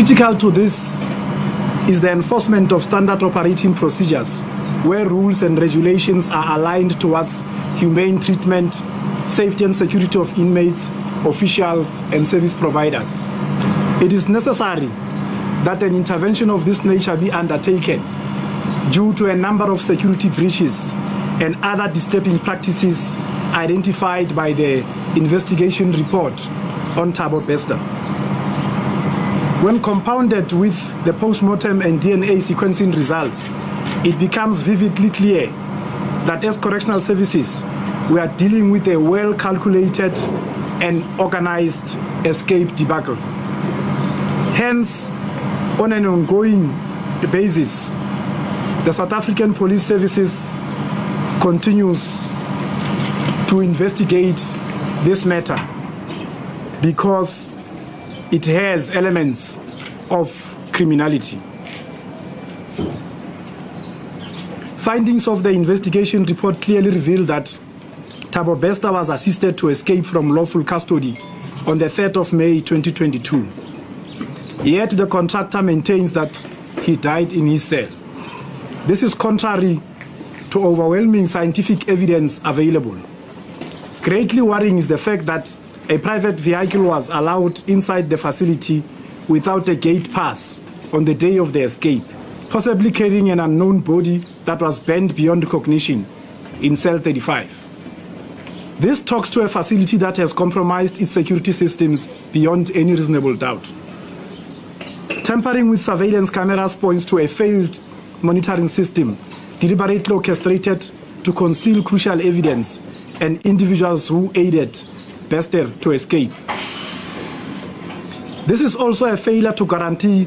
Critical to this is the enforcement of standard operating procedures where rules and regulations are aligned towards humane treatment, safety and security of inmates, officials and service providers. It is necessary that an intervention of this nature be undertaken due to a number of security breaches and other disturbing practices identified by the investigation report on Tabo Bester. When compounded with the postmortem and DNA sequencing results, it becomes vividly clear that as correctional services, we are dealing with a well calculated and organized escape debacle. Hence, on an ongoing basis, the South African Police Services continues to investigate this matter because it has elements of criminality. Findings of the investigation report clearly reveal that Tabo Besta was assisted to escape from lawful custody on the 3rd of May 2022. Yet the contractor maintains that he died in his cell. This is contrary to overwhelming scientific evidence available. Greatly worrying is the fact that a private vehicle was allowed inside the facility without a gate pass on the day of the escape, possibly carrying an unknown body that was bent beyond cognition in cell 35. This talks to a facility that has compromised its security systems beyond any reasonable doubt. Tampering with surveillance cameras points to a failed monitoring system deliberately orchestrated to conceal crucial evidence and individuals who aided Bester to escape. This is also a failure to guarantee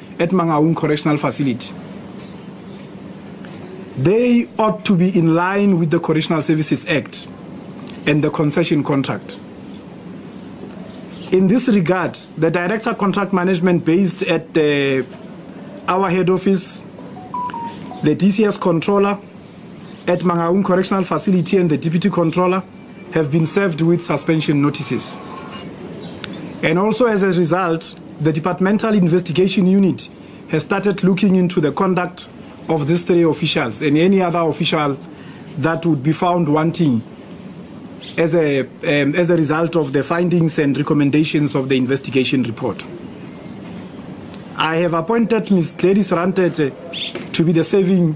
at Mangaung Correctional Facility. they ought to be in line with the Correctional Services Act and the concession contract. In this regard, the Director Contract Management based at the, uh, our head office, the DCS controller at Mangaung Correctional Facility and the Deputy Controller have been served with suspension notices. And also as a result, the Departmental Investigation Unit has started looking into the conduct of these three officials and any other official that would be found wanting as a, um, as a result of the findings and recommendations of the investigation report. I have appointed Ms. Gladys Rantet to be the saving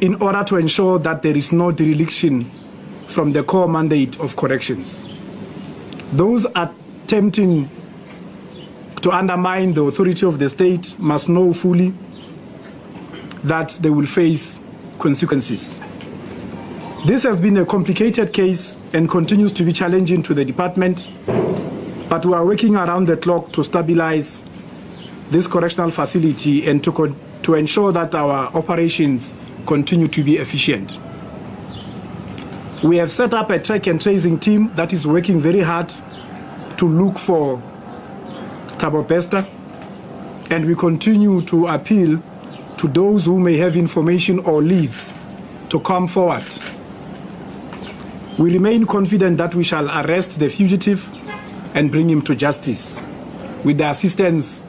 in order to ensure that there is no dereliction from the core mandate of corrections. Those attempting to undermine the authority of the state must know fully that they will face consequences. This has been a complicated case and continues to be challenging to the department, but we are working around the clock to stabilize this correctional facility and to, to ensure that our operations continue to be efficient. We have set up a track and tracing team that is working very hard to look for Tabo Pesta, and we continue to appeal to those who may have information or leads to come forward. We remain confident that we shall arrest the fugitive and bring him to justice with the assistance